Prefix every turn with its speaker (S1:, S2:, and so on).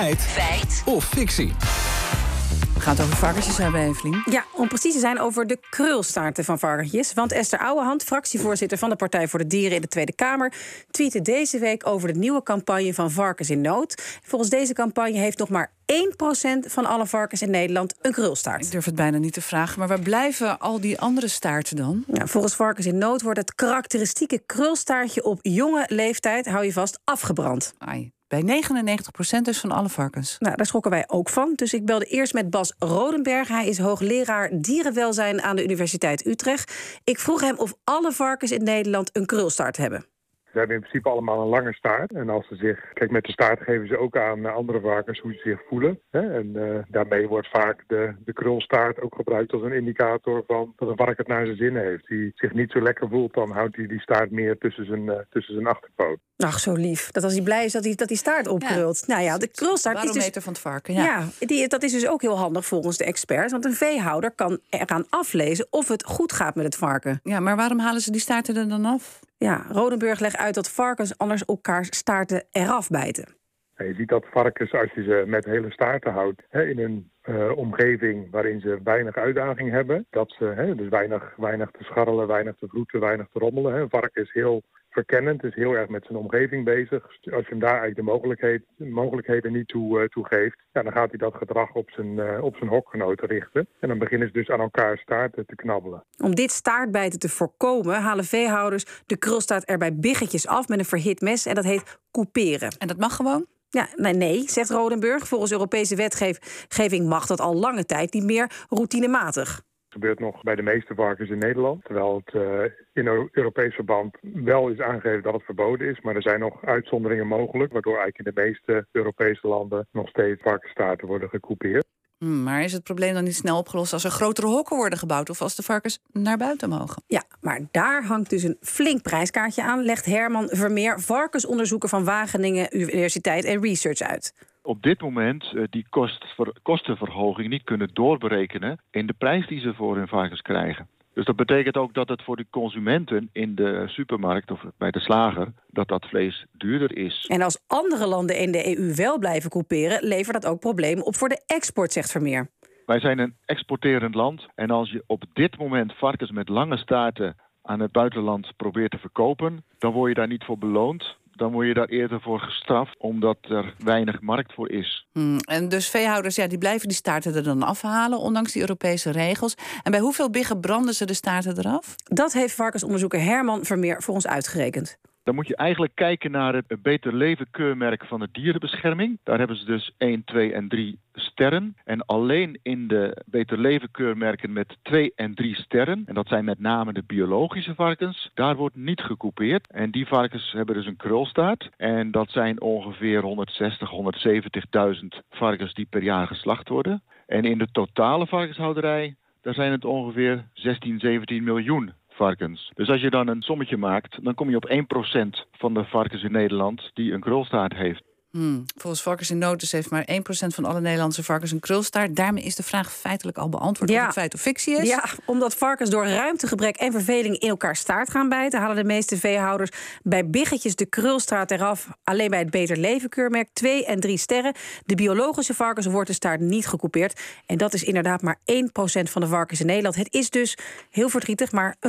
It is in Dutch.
S1: Feit.
S2: Feit.
S1: Of fictie.
S3: We gaan het over varkensjes hebben, Evelien.
S4: Ja, om precies te zijn over de krulstaarten van varkentjes. Want Esther Ouwehand, fractievoorzitter van de Partij voor de Dieren in de Tweede Kamer, tweette deze week over de nieuwe campagne van Varkens in Nood. Volgens deze campagne heeft nog maar 1% van alle varkens in Nederland een krulstaart.
S3: Ik durf het bijna niet te vragen, maar waar blijven al die andere staarten dan?
S4: Ja, volgens Varkens in Nood wordt het karakteristieke krulstaartje op jonge leeftijd, hou je vast, afgebrand.
S3: Ai. Bij 99% dus van alle varkens.
S4: Nou, daar schrokken wij ook van. Dus ik belde eerst met Bas Rodenberg. Hij is hoogleraar dierenwelzijn aan de Universiteit Utrecht. Ik vroeg hem of alle varkens in Nederland een krulstaart hebben.
S5: Ze hebben in principe allemaal een lange staart. En als ze zich, kijk, met de staart geven ze ook aan andere varkens hoe ze zich voelen. Hè? En uh, daarmee wordt vaak de, de krulstaart ook gebruikt als een indicator van dat een varken het naar zijn zin heeft. Die zich niet zo lekker voelt, dan houdt hij die staart meer tussen zijn, uh, tussen zijn achterpoot.
S4: Ach, zo lief. Dat als hij blij is dat hij, dat die staart opkrult. Ja. Nou ja, de krulstaart
S3: is
S4: dus...
S3: van het varken. Ja,
S4: ja die, dat is dus ook heel handig volgens de experts. Want een veehouder kan eraan aflezen of het goed gaat met het varken.
S3: Ja, maar waarom halen ze die staarten er dan af?
S4: Ja, Rodenburg legt uit dat varkens anders elkaar staarten eraf bijten.
S5: Je ziet dat varkens, als je ze met hele staarten houdt, hè, in een uh, omgeving waarin ze weinig uitdaging hebben, dat ze hè, dus weinig, weinig te scharrelen, weinig te vroeten, weinig te rommelen. Hè. Een varken is heel verkennend, is heel erg met zijn omgeving bezig. Als je hem daar eigenlijk de mogelijkheid, mogelijkheden niet toe, uh, toe geeft, ja, dan gaat hij dat gedrag op zijn, uh, op zijn hokgenoten richten. En dan beginnen ze dus aan elkaar staarten te knabbelen.
S4: Om dit staartbijten te voorkomen, halen veehouders de krulstaart er bij biggetjes af met een verhit mes. En dat heet couperen.
S3: En dat mag gewoon?
S4: Ja, nee, nee, zegt Rodenburg. Volgens Europese wetgeving mag dat al lange tijd niet meer routinematig.
S5: Het gebeurt nog bij de meeste varkens in Nederland. Terwijl het uh, in Europees verband wel is aangegeven dat het verboden is. Maar er zijn nog uitzonderingen mogelijk. Waardoor eigenlijk in de meeste Europese landen nog steeds varkensstaarten worden gecoupeerd.
S3: Hmm, maar is het probleem dan niet snel opgelost als er grotere hokken worden gebouwd of als de varkens naar buiten mogen?
S4: Ja, maar daar hangt dus een flink prijskaartje aan, legt Herman Vermeer, varkensonderzoeker van Wageningen Universiteit en Research uit
S6: op dit moment uh, die kost, kostenverhoging niet kunnen doorberekenen in de prijs die ze voor hun varkens krijgen. Dus dat betekent ook dat het voor de consumenten in de supermarkt of bij de slager dat dat vlees duurder is.
S4: En als andere landen in de EU wel blijven couperen, levert dat ook problemen op voor de export, zegt Vermeer.
S6: Wij zijn een exporterend land en als je op dit moment varkens met lange staarten aan het buitenland probeert te verkopen, dan word je daar niet voor beloond dan word je daar eerder voor gestraft, omdat er weinig markt voor is.
S3: Hmm, en dus veehouders ja, die blijven die staarten er dan afhalen, ondanks die Europese regels. En bij hoeveel biggen branden ze de staarten eraf?
S4: Dat heeft varkensonderzoeker Herman Vermeer voor ons uitgerekend.
S6: Dan moet je eigenlijk kijken naar het Beter Leven keurmerk van de dierenbescherming. Daar hebben ze dus 1, 2 en 3 sterren. En alleen in de Beter Leven keurmerken met 2 en 3 sterren, en dat zijn met name de biologische varkens, daar wordt niet gecoupeerd. En die varkens hebben dus een krulstaart. En dat zijn ongeveer 160, 170.000 varkens die per jaar geslacht worden. En in de totale varkenshouderij, daar zijn het ongeveer 16, 17 miljoen varkens. Dus als je dan een sommetje maakt, dan kom je op 1% van de varkens in Nederland die een krulstaart heeft.
S3: Hmm. Volgens Varkens in Nood dus heeft maar 1% van alle Nederlandse varkens een krulstaart. Daarmee is de vraag feitelijk al beantwoord ja. of het feit of fictie is.
S4: Ja, omdat varkens door ruimtegebrek en verveling in elkaar staart gaan bijten... halen de meeste veehouders bij biggetjes de krulstaart eraf. Alleen bij het Beter Leven keurmerk 2 en 3 sterren. De biologische varkens wordt de staart niet gecoupeerd. En dat is inderdaad maar 1% van de varkens in Nederland. Het is dus heel verdrietig, maar